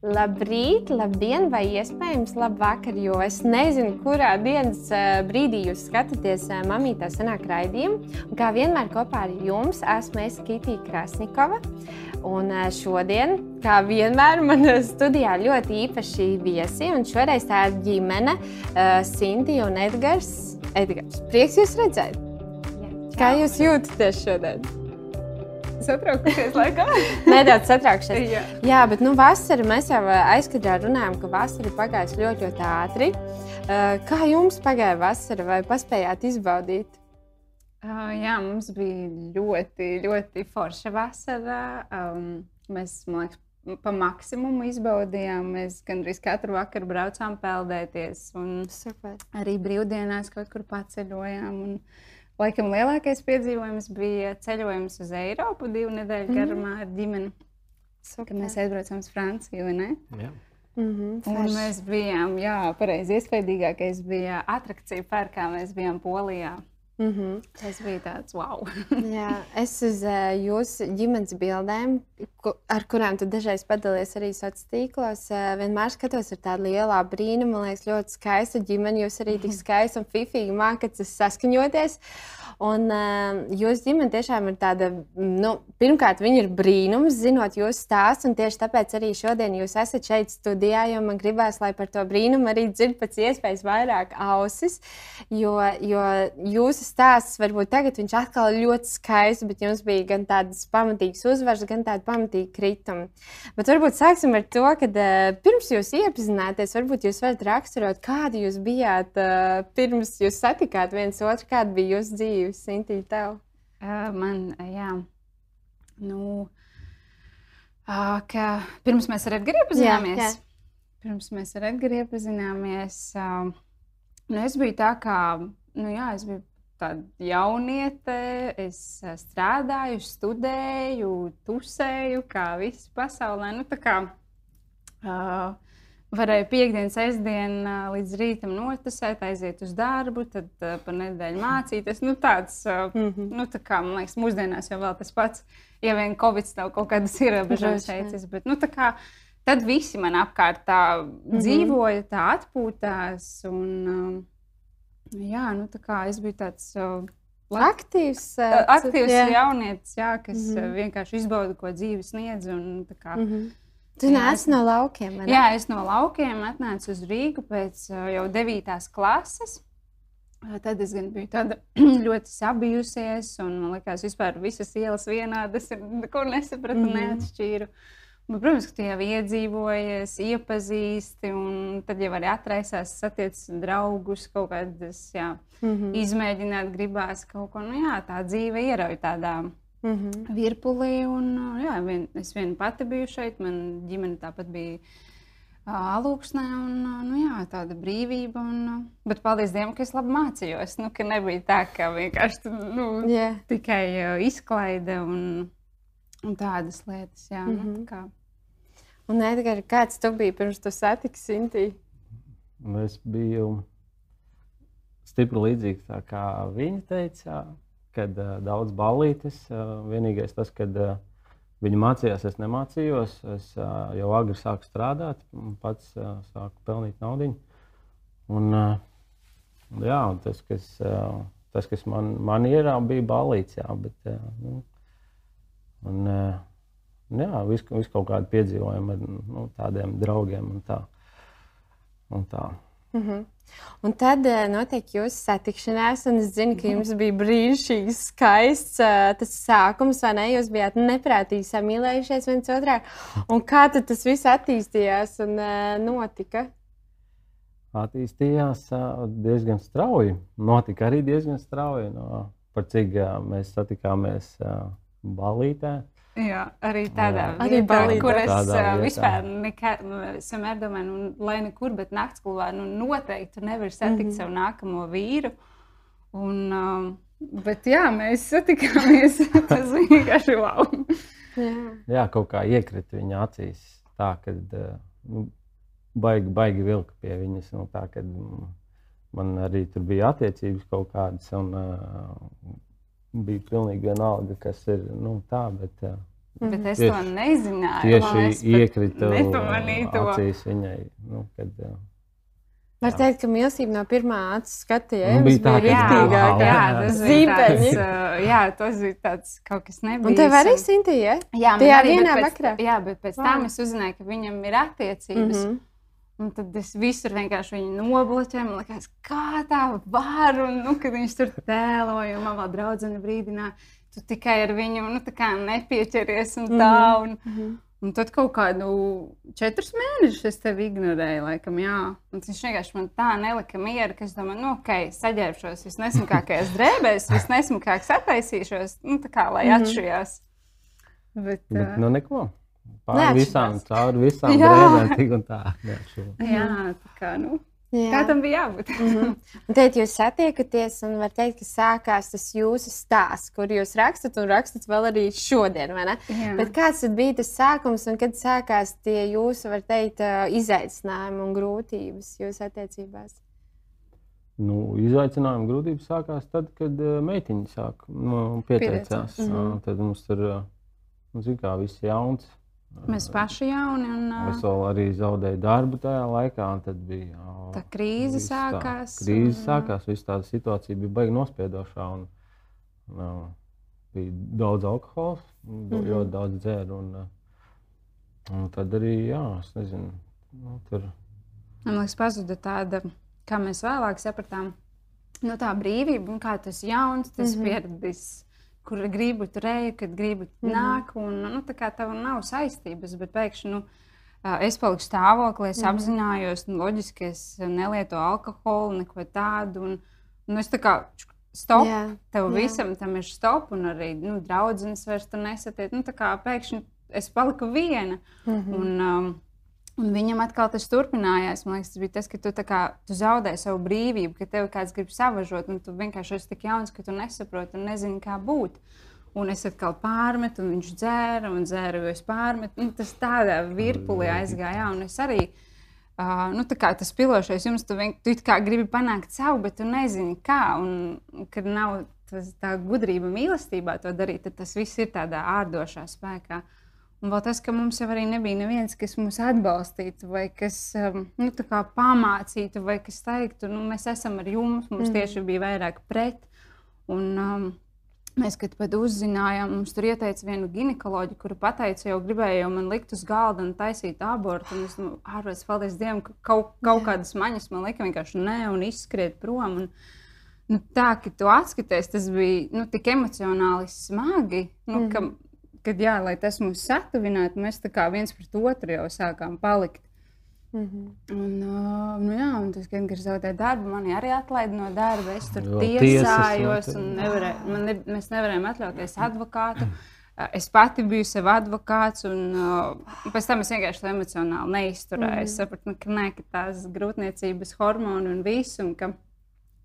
Labrīt, labdien, vai iespējams labvakar, jo es nezinu, kurā dienas eh, brīdī jūs skatāties eh, mamītā senāk raidījumu. Un kā vienmēr kopā ar jums esmu es Kitija Krasnikova. Un eh, šodien, kā vienmēr, man studijā ļoti īpaši viesi. Un šoreiz tā ir ģimene, Sintīna un Edgars. Edgars, prieks jūs redzēt! Jā, kā jūs jūtaties šodien? Satraukušies laikā. Nedaudz satraukšies. Jā. Jā, bet nu, vasara mēs jau aizkadrā runājām, ka vasara pagājusi ļoti, ļoti ātri. Kā jums pagāja vasara vai paspējāt izbaudīt? Uh, jā, mums bija ļoti, ļoti forša vasara. Mēs, man liekas, pa maksimumu izbaudījām. Mēs gandrīz katru vakaru braucām peldēties. Arī brīvdienās kaut kur paceļojām. Un, Laikam lielākais piedzīvojums bija ceļojums uz Eiropu divu nedēļu garumā mm. ar ģimeni. Kad mēs aizbraucām uz Franciju, vai ne? Jā. Mm -hmm, un mēs bijām, jā, pareizi, iespaidīgākais bija atrakcija parkā. Mēs bijām Polijā. Mm -hmm. Tas bija tāds wow. Jā, es uz uh, jūsu ģimenes bildēm, ku, ar kurām tu dažreiz padalies arī sociālos tīklos, uh, vienmēr skatos ar tādu lielu brīnumu. Man liekas, ļoti skaista ģimene. Jūs arī tik skaisti un fifīgi mākat saskaņoties. Un uh, jūsu ģimene tiešām ir tāda, nu, pirmkārt, viņa ir brīnums, zinot jūsu stāstu. Un tieši tāpēc arī šodien jūs esat šeit studijā, jo man gribās, lai par to brīnumu arī dzird pēc iespējas vairāk ausis. Jo, jo jūsu stāsts varbūt tagad viņš atkal ir ļoti skaists, bet jums bija gan tādas pamatīgas uzvaras, gan tāda pamatīga krituma. Bet varbūt sāksim ar to, ka uh, pirms jūs iepazināties, varbūt jūs varat raksturot, kādi jūs bijāt uh, pirms jūs satikāt viens otru, kāda bija jūsu dzīve bijusi Sintīna tev? Uh, man, jā, nu, uh, ka pirms mēs ar Edgars iepazināmies. Jā, jā. Pirms mēs ar Edgars iepazināmies, uh, nu, es biju tā kā, nu jā, es biju tāda jauniete, es strādāju, studēju, tusēju, kā visi pasaulē. Nu, tā kā, uh, varēja piekdienas, sestdienu līdz rītam notusēt, aiziet uz darbu, tad uh, pa nedēļu mācīties. Nu, tāds, uh, mm -hmm. nu, tā kā man liekas, mūsdienās jau vēl tas pats, ja vien Covid nav kaut kādas ierobežojumas šeit. Bet, nu, kā, tad visi man apkārt tā mm -hmm. dzīvoja, tā atpūtās. Un, uh, jā, nu, tā kā es biju tāds. Uh, Aktīvs, aktīvs jā. jaunietis, jā, kas mm -hmm. vienkārši izbauda, ko dzīve sniedz. Un, kā, mm -hmm. Tu nāc no laukiem? Jā, es no laukiem atnācu uz Rīgu pēc jau 9. klases. Tad es biju tāda ļoti sabijusies, un man liekas, ka visas ielas vienādas ir. Neko nesapratu, mm. neatšķīru. Bet, protams, ka tu jau iedzīvojies, iepazīsti, un tad jau arī atraisās, satiec draugus, kaut kādas, jā, mm -hmm. izmēģināt, gribās kaut ko. Nu, jā, tā dzīve ierauj tādā mm -hmm. virpulī. Un, jā, vien, es viena pati biju šeit, man ģimene tāpat bija. Alūksnē, un nu, jā, tāda brīvība. Un, bet paldies Dievam, ka es labi mācījos. Nu, ka nebija tā, ka vienkārši nu, yeah. tikai izklaide un, un tādas lietas. Jā, mm -hmm. nu, mhm. tā kā. Un, Edgars, kāds tu biji pirms tu satiksi Sintī? Es biju stipri līdzīgs, kā viņa teica kad uh, daudz ballītes. Uh, vienīgais tas, kad uh, viņi mācījās, es nemācījos. Es uh, jau agri sāku strādāt, pats uh, sāku pelnīt naudu. Un, uh, jā, un tas, kas, uh, tas, kas man, man ir, bija ballīts. Jā, bet, uh, nu, un, uh, jā, vis, vis kaut kādi piedzīvojumi ar nu, tādiem draugiem un tā. Un tā. Mm -hmm. Un tad uh, notiek jūsu satikšanās, un es zinu, ka jums bija brīnišķīgs, skaists uh, tas sākums, vai ne? Jūs bijāt neprātīgi samīlējušies viens otrā. Un kā tas viss attīstījās un uh, notika? Attīstījās diezgan strauji. Notika arī diezgan strauji. No, par cik mēs satikāmies balītē. Jā, arī tādā jā. vietā, arī kur es tādā vispār vienmēr domāju, nu, lai nekur, bet naktas klubā nu, noteikti tu nevari satikt mm -hmm. savu nākamo vīru. Un, um, bet jā, mēs satikāmies. tas vienkārši wow. jā. jā, kaut kā iekrita viņa acīs tā, ka nu, baigi, baigi vilka pie viņas. Nu, tā, kad, man arī tur bija attiecības kaut kādas. Un, uh, bija pilnīgi vienalga, kas ir nu, tā, bet uh, Bet es to nezināju. Tieši iekrita to. acīs viņai. Nu, kad, jā. Var teikt, ka mīlestība no pirmā acu skata jau Nu, bija tā, ka- Jā, riktīgākā. jā, tas bija tāds, uh, jā, tas bija tāds kaut kas nebija. Un tev arī Sintīja? Jā, man Tajā arī, vienā vakarā? Jā, bet pēc Vau. tam es uzzināju, ka viņam ir attiecības. Mhm. Un tad es visur vienkārši viņu nobloķēju. Man liekas, kā tā var. Un, nu, kad viņš tur tēloja, un man vēl draudzene brīdināja, tu tikai ar viņu nu, nepieķeries un tā. Un, Mhm. un tad kaut kādu četrus mēnešus es tevi ignorēju, laikam, jā. Un viņš vienkārši man tā nelika mieru, ka es domāju, nu, ok, saģērbšos visnesmukākajās drēbēs, visnesmukāk sataisīšos, nu, tā kā lai Mhm. atšujās. Bet, Bet, uh, nu, neko. Neatšķirās. visām, cauri visām Jā. drēbēm, tik un tā. jā, tā kā, nu, Jā. kā tam bija jābūt. Mhm. Un Tad jūs satiekaties, un var teikt, ka sākās tas jūsu stāsts, kur jūs rakstat, un rakstat vēl arī šodien. vai ne? Jā. Bet kāds bija tas sākums, un kad sākās tie jūsu, var teikt, izaicinājumi un grūtības jūsu attiecībās? Nu, izaicinājuma grūtības sākās tad, kad meitiņa sāk nu, pieteicās. Mm. Tad mums tur uh, nu, viss jauns. Mēs paši jauni un Es vēl arī zaudēju darbu tajā laikā, un tad bija tā krīze viss tā- sākās. Krīze un, sākās, viss tāda situācija bija baigi nospiedošā. Un, uh, bija daudz alkohola, mm -hmm. ļoti daudz dzēru. Un, un tad arī, jā, es nezinu, nu, tur Man liekas, pazuda tāda, kā mēs vēlāk sapratām, nu, tā brīvība un kā tas jauns, tas mm -hmm. pieredzis. Kur gribu, tur eju, kad gribu, mm -hmm. nāk. Un, nu, tā kā tev nav saistības, bet pēkšņi nu, es paliku stāvoklī, es mm -hmm. apzinājos, nu, loģiski, es nelietu alkoholu, neko tādu. Un, un es tā kā stop, Jā, tev jā. visam tam ir stop, un arī nu, draudzenes vairs tur nesatiek. Nu, tā kā pēkšņi es paliku viena. Mhm. Un, um, un viņam atkal tas turpinājās. Man liekas, tas bija tas, ka tu, kā, tu zaudēji savu brīvību, ka tev kāds grib savažot, un tu vienkārši esi tik jauns, ka tu nesaproti un nezini, kā būt. Un es atkal pārmetu, un viņš dzēra, un dzēra, jo es pārmetu. Nu, tas tādā virpulī aizgāja, un es arī. Uh, nu, kā tas pilošais jums, tu, vien, tu gribi panākt savu, bet tu nezini, kā. Un, kad nav tas, tā gudrība mīlestībā to darīt, tad tas viss ir tādā ārdošā spēkā. Un vēl tas, ka mums jau arī nebija neviens, kas mūs atbalstītu, vai kas um, nu, pamācītu, vai kas teiktu, nu, mēs esam ar jums. Mums mm. tieši bija vairāk pret. Un, um, Mēs, kad pat uzzinājām, mums tur ieteica vienu ginekoloģiju, kuru pateica, jau gribēja jau man likt uz galda un taisīt abortu. Un es domāju, ārpus, paldies Dievam, ka kaut, kaut kādas maņas man lika vienkārši nē, un izskriet prom. Un, nu, tā, ka tu atskaties, tas bija nu, tik emocionāli smagi. Nu, mm. ka, kad jā, lai tas mūs satuvinātu, mēs tā kā viens pret otru jau sākām palikt. Mhm. Un, uh, nu jā, un tas, kad es zaudēju darbu, mani arī atlaida no darba. Es tur Vēl tiesājos, tiesas un man ne, mēs nevarējām atļauties advokātu. Uh, Es pati biju sev advokāts, un uh, pēc tam es vienkārši to emocionāli neizturēju. Es sapratu, nu, ka, ne, ka tās grūtniecības hormoni un viss, un ka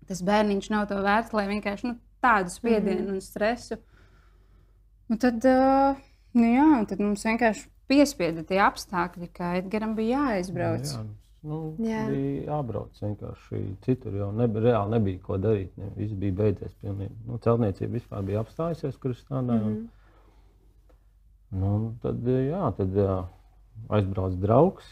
tas bērniņš nav to vērts, lai vienkārši nu, tādu spiedienu un stresu. Un tad, uh, nu jā, un tad mums vienkārši piespieda tie apstākļi, ka Edgars bija jāaizbrauc. Jā, nu, Jā. bija jābrauc vienkārši citur. Jau neb reāli nebija ko darīt. Ne, viss bija beidzies. Pilnīgi. Nu, celtniecība vispār bija apstājusies, kur es strādāju. Mm -hmm. nu, tad jā, tad jā, aizbrauc draugs.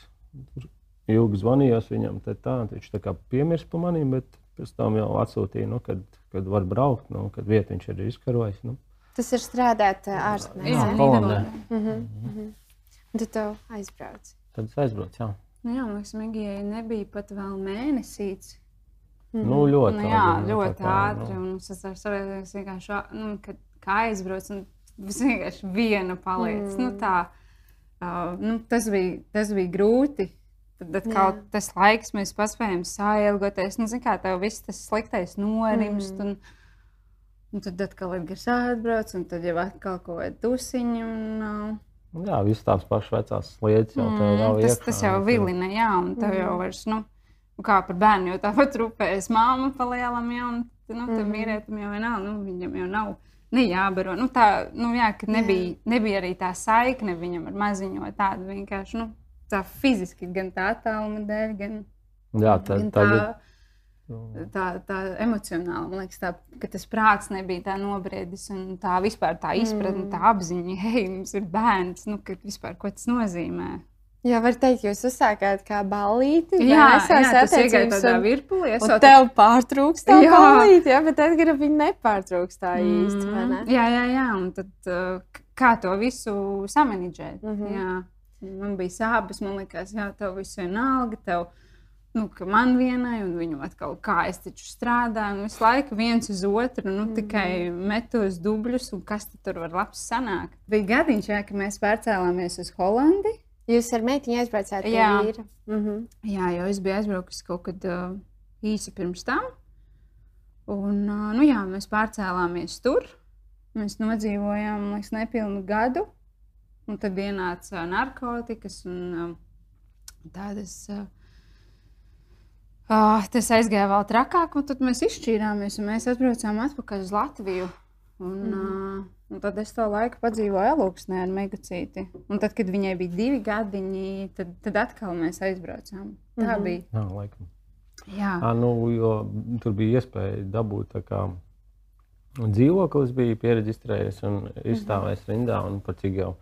Ilgi zvanījos viņam, tad tā, viņš tā kā piemirst par maniem, bet pēc tam jau atsūtīja, nu, kad, kad var braukt, nu, kad vietu viņš ir izkarojis. Nu. Tas ir strādāt ārzemēs. Jā? Holandē. Nīderlandē. Mhm. Un tad tev aizbrauc. Tad es aizbraucu. Jā. Nu, jā, man liekas, Megijai nebija pat vēl mēnesīts. Nu, ļoti Nu, jā, ātri, nu, ļoti tā ātri. nu. Un es ar savu vienkārši, nu, kad kā aizbraucu, un es vienkārši viena paliec. Mm. Nu, tā, uh, nu, tas, bija, tas bija grūti. Tad atkal tas laiks, mēs paspējām sailgoties. Nu, zin kā tev viss tas sliktais norimst. Mm. Un, un tad atkal ir gars atbrauc, un tad jau atkal kaut kāda tusiņa. Un, uh, Nu, Jā, visas tās pašas vecās lietas jau tādā Mm, tas, veidā. tas jau vilina, jā, un tev mm. jau vairs, nu, kā par bērnu, jo tāpat rūpējas māma palielam, jā, un, nu, tam Mhm. vīrietim jau nav, nu, viņam jau nav. Ne jābaro. Nu, tā, nu, jā, ka nebija, nebija arī tā saikne viņam ar maziņo tādu vienkārši, nu, tā fiziski, gan tā attāluma dēļ, gan, Jā, tā, gan tā, tā, tā, tā emocionāli, man liekas, tā, ka tas prāts nebija tā nobriedis un tā vispār tā izpratne, mm. tā apziņa, hei, mums ir bērns, nu, vispār ko tas nozīmē. Jā, var teikt, jūs uzsākāt kā ballīti. Jā, tas ir tādā virpulī. Es un tev pārtrūks tā jā. ballīti, jā, bet Edgara viņa nepārtrūks tā īsti, mm. vai ne? Jā, jā, jā, un tad kā to visu samanidžēt? Mm -hmm. Jā, man bija sāpes, man likās, jā, tev viss vienalga, tev nu, ka man vienai, un viņu atkal kā es taču strādāju, un visu laiku viens uz otru, nu, mm. tikai metos dubļus, un kas tur var labs sanākt. Bija gadiņš, jā, ka mēs pārcēlāmies uz Holandi. Jūs ar meitiņu aizbraucāt jā. Mm -hmm. Jā, jau es biju aizbraukusi kaut kad uh, īsi pirms tam. Un, uh, nu jā, mēs pārcēlāmies tur. Mēs nodzīvojām, liekas, nepilnu gadu. Un tad ienāca narkotikas un uh, tādas uh, Uh, tas aizgāja vēl trakāk, un tad mēs izšķīrāmies, un mēs atbraucām atpakaļ uz Latviju. Un, mm. uh, un tad es to laiku padzīvoju Elūksnē ar Megacīti. Un tad, kad viņai bija divi gadiņi, tad, tad atkal mēs aizbraucām. Tā mm -hmm. bija. Jā, laikam. Jā. À, nu, jo tur bija iespēja dabūt kā dzīvoklis, bija pieregistrējies un izstāvējis mm -hmm. rindā, un pat cik jau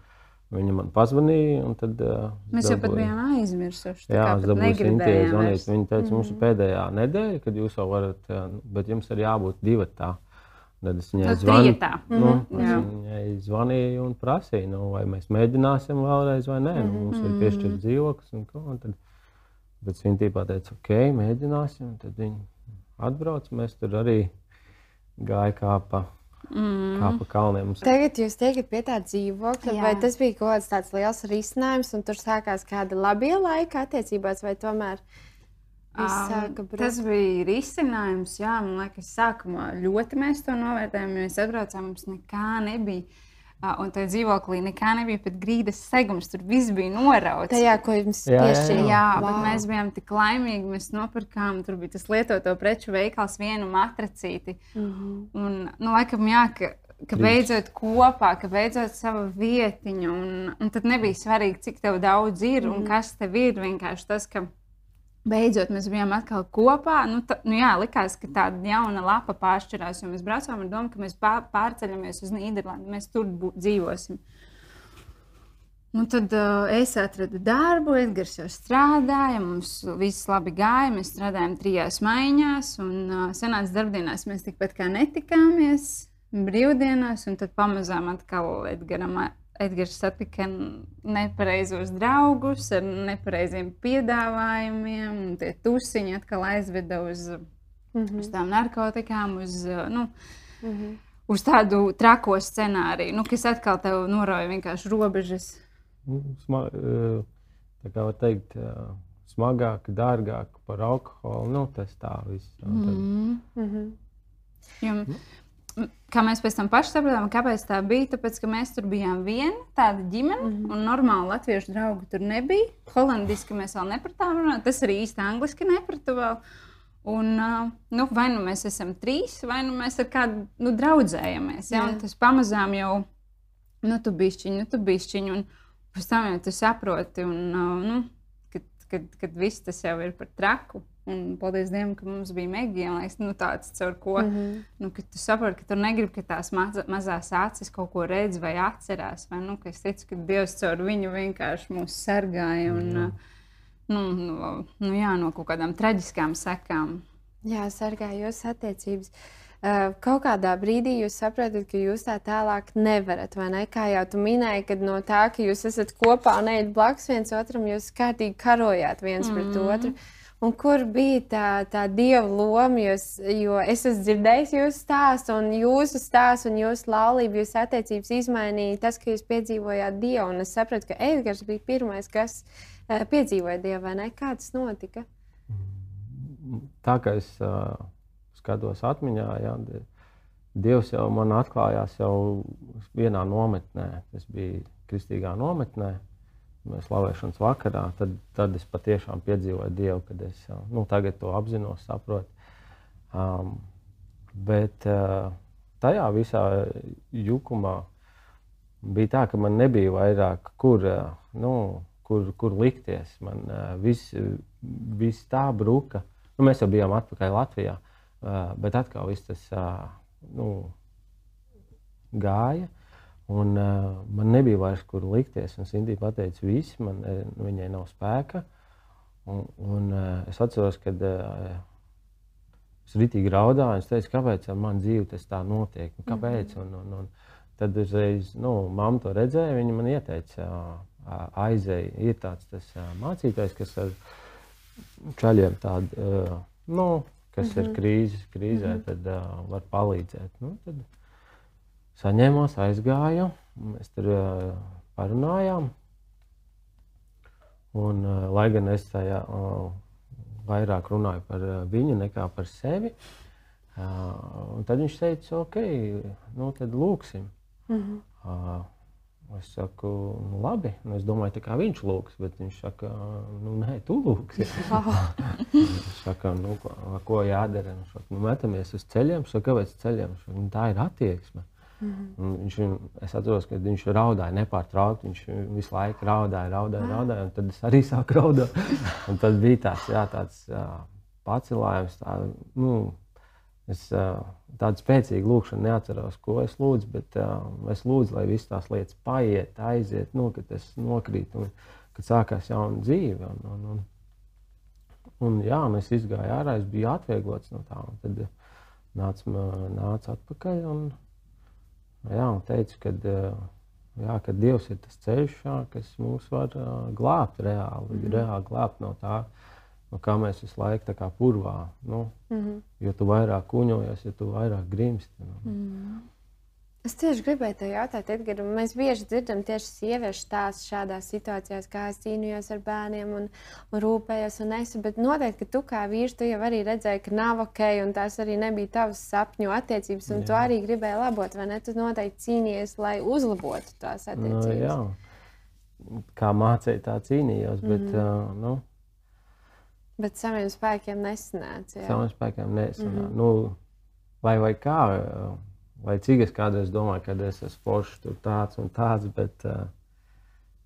Viņa man pazvanīja. Tad, uh, Mēs jau pat bijām aizmirsuši. Jā, es dabūju Sintīju zvanīt. Viņa teica, mm. mums ir pēdējā nedēļa, kad jūs jau varat, bet jums ir jābūt divatā. Tad es viņai zvanu, nu, mm -hmm. es viņai zvanīju un prasīju, nu, vai mēs mēģināsim vēlreiz vai nē. Nu, mums ir mhm. piešķirts dzīvoklis. Un, un tad, bet viņa tīpā teica, ok, mēģināsim. Tad viņi atbrauc. Mēs tur arī gājām kā pa Mm. Kā pa kalniem. Mums... Tagad jūs tiekat pie tā dzīvokļa, vai tas bija kaut kāds tāds liels risinājums, un tur sākās kāda labie laika attiecībās, vai tomēr? Um, tas bija risinājums, jā, man liekas, sākumā ļoti mēs to novērtējām, jo mēs atbraucām, mums nekā nebija. Un tajā dzīvoklī nekā nebija pat grīdas segums. Tur viss bija norauts. Tajā, ko jums piešķīra. Jā, jā, wow. bet mēs bijām tik laimīgi. Mēs nopirkām, tur bija tas lietoto preču veikals, vienu matracīti. Mm -hmm. Un, nu, laikam, jā, ka, ka beidzot kopā, ka beidzot sava vietiņa. Un, un tad nebija svarīgi, cik tev daudz ir mm -hmm. un mhm. kas tev ir. Vienkārši tas, ka Beidzot, mēs bijām atkal kopā. Nu, ta, nu jā, likās, ka tāda jauna lapa pāršķirās, jo mēs braucām ar domu, ka mēs pārceļamies uz Nīderlandi, mēs tur dzīvosim. Nu, tad uh, es atradu darbu, Edgars jau strādāja, mums viss labi gāja. Mēs strādājām trijās maiņās, un uh, senās darbdienās mēs tikpat kā netikāmies brīvdienās, un tad pamazām atkal Edgaram Edgars satika nepareizos draugus ar nepareiziem piedāvājumiem, tie tusiņi atkal aizveda uz, mm -hmm. uz tām narkotikām, uz, nu, mm -hmm. uz tādu trako scenāriju, nu, kas atkal tev norauja vienkārši robežas. Nu, sma, e, tā kā var teikt, e, smagāk, dārgāk par alkoholu, nu, tas tā viss. Mm -hmm. Mm -hmm. Nu kā mēs pēc tam paši sapratām, kāpēc tā bija. Tāpēc, ka mēs tur bijām viena tāda ģimene, mm -hmm. un normāli latviešu draugu tur nebija. Holandiski mēs vēl nepratām runāt, tas arī īsti angliski nepratu vēl. Un, nu, vai nu mēs esam trīs, vai nu mēs ar kādu nu, draudzējamies. Ja? Yeah. Tas pamazām jau, nu, tu bišķiņ, nu, tu bišķiņ, un pēc tam jau tu saproti, un, nu, kad, kad, kad viss tas jau ir par traku. Un paldies Dievam, ka mums bija Megija. Liekas, nu, tāds, caur ko mm -hmm. nu, tu saproti, ka tu negribi, ka tās maza, mazās acis kaut ko redz vai atcerās. Vai, nu, es ticu, ka Dievs caur viņu vienkārši mūs sargāja. Un, mm. nu, nu, nu, jā, no kaut kādām traģiskām sekām. Jā, sargāja jūsu attiecības. Uh, kaut kādā brīdī jūs saprotat, ka jūs tā tālāk nevarat, vai ne? Kā jau tu minēji, kad no tā, ka jūs esat kopā un ejat blakus viens otram, jūs kārtīgi karojāt viens mm -hmm. pret otru. Un kur bija tā, tā dieva loma? Jūs, jo es esmu dzirdējis jūsu stāstu, un jūsu stāstu, un jūsu laulību, jūsu attiecības izmainīja tas, ka jūs piedzīvojāt dievu. Un es sapratu, ka Edgars bija pirmais, kas uh, piedzīvoja dievu, vai ne? Kā tas notika? Tā kā es uh, skatos atmiņā, jā, Dievs jau man atklājās jau vienā nometnē. Tas bija kristīgā nometnē slavēšanas vakarā, tad, tad es patiešām piedzīvoju Dievu, kad es nu, tagad to apzinos, saprotu. Um, bet uh, tajā visā jukumā bija tā, ka man nebija vairāk, kur, uh, nu, kur, kur likties. Man uh, viss vis tā bruka Nu, mēs jau bijām atpakaļ Latvijā, uh, bet atkal viss tas uh, nu, gāja. Un, uh, man nebija vairs kur likties. Un Sintī pateica, viss, man, viņai nav spēka. Un, un, uh, es atceros, ka uh, es ritīgi raudāju. Es teicu, kāpēc ar mani dzīve tas tā notiek? Nu, kāpēc? Un, un, un, tad uzreiz, nu, mamma to redzēja, viņa man ieteica, aizēja. Ir tāds tas, mācītājs, kas ar čaļiem tādu, nu, kas mm -hmm. ir mhm. krīzes, krīzē, mm -hmm. tad uh, var palīdzēt. Nu, tad saņēmos, aizgāju, mēs tur parunājām. Un, lai gan es tajā vairāk runāju par viņu nekā par sevi, uh, tad viņš teica, ok, nu tad lūksim. Mm -hmm. Es saku, nu, labi, nu, es domāju, kā viņš lūgs, bet viņš saka, nu, nē, tu lūgsi. viņš saka, nu, ko, ko jādara? Viņš saka, nu, metamies uz ceļiem, saka, kāpēc ceļiem? Saka, nu, tā ir attieksme. -hmm. Viņš, es atceros, ka viņš raudāja nepārtraukti. Viņš visu laiku raudāja, raudāja, ah. raudāja. Tad es arī sāku raudāt. Un tad bija tāds, jā, tāds jā, pacelājums. Tā, nu, Es tādu spēcīgu lūgšanu neatceros, ko es lūdzu, bet es lūdzu, lai visas tās lietas paiet, aiziet, nu, kad tas nokrīt un kad sākās jauna dzīve. Un, un, un, un, jā, un es izgāju ārā, es biju atvieglots no tā. Tad nāca nāc atpakaļ un, jā, un teica, ka, jā, ka Dievs ir tas ceļš, jā, kas mūs var uh, glābt reāli, mm -hmm. reāli glābt no tā no kā mēs visu laiku kā purvā. Nu, mm -hmm. Jo tu vairāk kuņojies, jo tu vairāk grimsti. Nu. Mm -hmm. Es tieši gribēju te jautāt, Edgars, mēs bieži dzirdam tieši sieviešu stāstus šādās situācijās, kā es cīnījos ar bērniem un, un rūpējos un esu. Bet noteikti, ka tu kā vīrs, tu jau arī redzēji, ka nav ok, un tās arī nebija tavas sapņu attiecības, un jā. tu arī gribēji labot, vai ne? Tu noteikti cīnījies, lai uzlabotu tās nu, attiecības. No, jā, kā mācīja, tā cīnījos, bet, mm -hmm. uh, nu, Bet saviem spēkiem nesanāca. Jā. Saviem spēkiem nesanāca. Mm -hmm. nu, lai vai kā, vai cik es kādreiz domāju, ka es esmu foršs, tur tāds un tāds, bet, uh,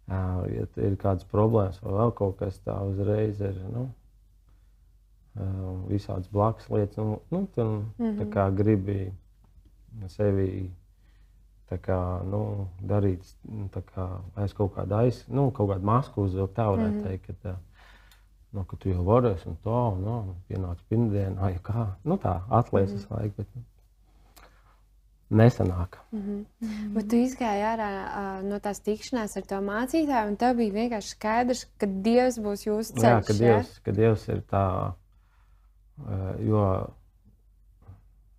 ja ir kādas problēmas vai vēl kaut kas tāds, uzreiz ir nu, uh, visādas blakus lietas. Nu, nu, tu mm -hmm. kā gribi sevi tā kā, nu, darīt, kā, aiz kaut kādu aiz, nu, kaut kādu masku uzvilkt, tā varētu mm -hmm. teikt. Ka, tā, nu, ka tu jau varēsi, un tā, tā, pienāca pirmdiena, ai, kā, nu tā, atlaižas mm -hmm. laika, bet nu, nesanāk. Mm -hmm. Bet tu izgāji ārā uh, no tās tikšanās ar to mācītāju, un tev bija vienkārši skaidrs, ka Dievs būs jūsu ceļš. Jā, ka Dievs, ja? ka Dievs ir tā, uh, jo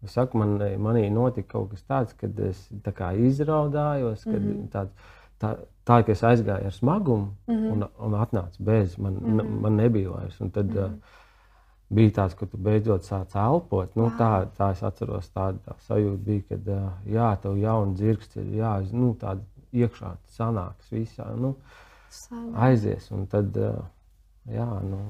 Es saku, man, manī notika kaut kas tāds, kad es tā kā izraudājos, kad mm -hmm. tāds, tā, tā ka es aizgāju ar smagumu mm -hmm. un, un atnācu bez, man, mm -hmm. man nebija vairs. Un tad mm -hmm. uh, bija tāds, ka tu beidzot sāc elpot. Nu, tā, tā es atceros, tāda tā sajūta bija, kad uh, jā, tev jauna dzirksts ir jā, nu, tāda iekšā sanāks visā. Nu, aizies. Un tad, jā, nu,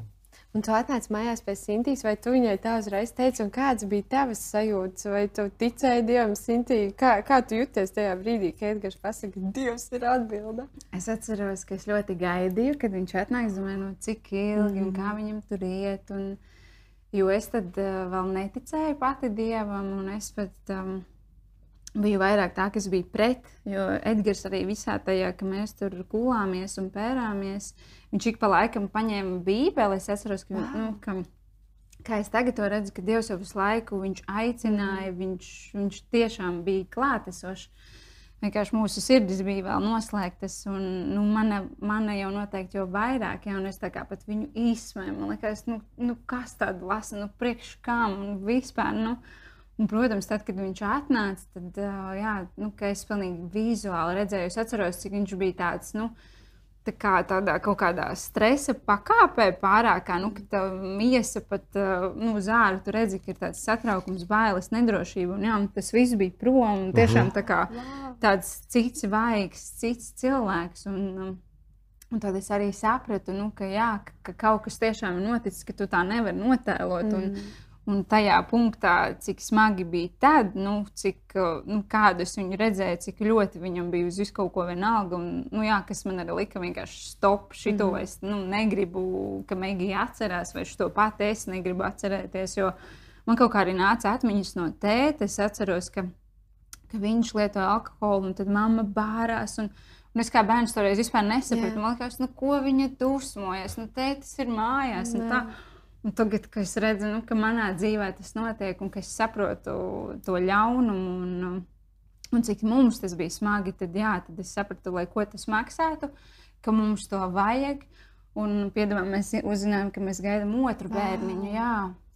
Un tu atnāci mājās pie Sintīs, vai tu viņai tā uzreiz teici, un kādas bija tavas sajūtas? Vai tu ticēji Dievam, Sintī? Kā, kā tu jūties tajā brīdī, kad Edgars pasaka, ka Dievs ir atbilde? Es atceros, ka es ļoti gaidīju, kad viņš atnāks, domāju, nu, cik ilgi mm. un kā viņam tur iet. Un, jo es tad uh, vēl neticēju pati Dievam, un es pat. Um, bija vairāk tā, kas bija pret. Jo Edgars arī visā tajā, ka mēs tur gulāmies un pērāmies, viņš ik pa laikam paņēma bībeli. Es atceros, ka, wow. nu, ka kā es tagad redzu, ka Dievs jau visu laiku viņš aicināja, mm. viņš, viņš tiešām bija klātesošs. Vienkārši mūsu sirdis bija vēl noslēgtas, un nu, mana, mana jau noteikti jau vairāk, ja es tā kā pat viņu izsmēju. Man liekas, nu, nu, kas tādu lasa, nu, priekš kam un vispār. Nu, Un, protams, tad, kad viņš atnāca, tad jā, nu, es pilnīgi vizuāli redzēju, es atceros, cik viņš bija tāds. Nu, Tā kā tādā kaut kādā stresa pakāpē pārākā, nu, ka tā miesa pat nu, zāle, tu redzi, ka ir tāds satraukums, bailes, nedrošība. Un, jā, un tas viss bija prom. Tiešām tā kā tāds cits vaigs, cits cilvēks. Un, un tad es arī sapratu, nu, ka, jā, ka kaut kas tiešām ir noticis, ka tu tā nevari notēlot. Mm. Un, tajā punktā, cik smagi bija tad, nu, cik nu, kādu es viņu redzēju, cik ļoti viņam bija uz visu kaut ko vienalga. Un, nu, jā, kas man arī lika vienkārši stop, šito mm -hmm. es nu, negribu, ka Megija atcerās, vai šo pat es negribu atcerēties. Jo man kaut kā arī nāca atmiņas no tēta. Es atceros, ka, ka viņš lietoja alkoholu, un tad mamma bārās. Un, Un es kā bērns toreiz vispār nesapratu. Man liekas, nu, ko viņa dusmojas. Nu, tētis ir mājās. Un tagad, kad es redzu, nu, ka manā dzīvē tas notiek, un ka es saprotu to ļaunumu, un, un cik mums tas bija smagi, tad, jā, tad es sapratu, lai ko tas maksātu, ka mums to vajag. Un, piedāvājam, mēs uzzinājām, ka mēs gaidām otru bērniņu. Jā.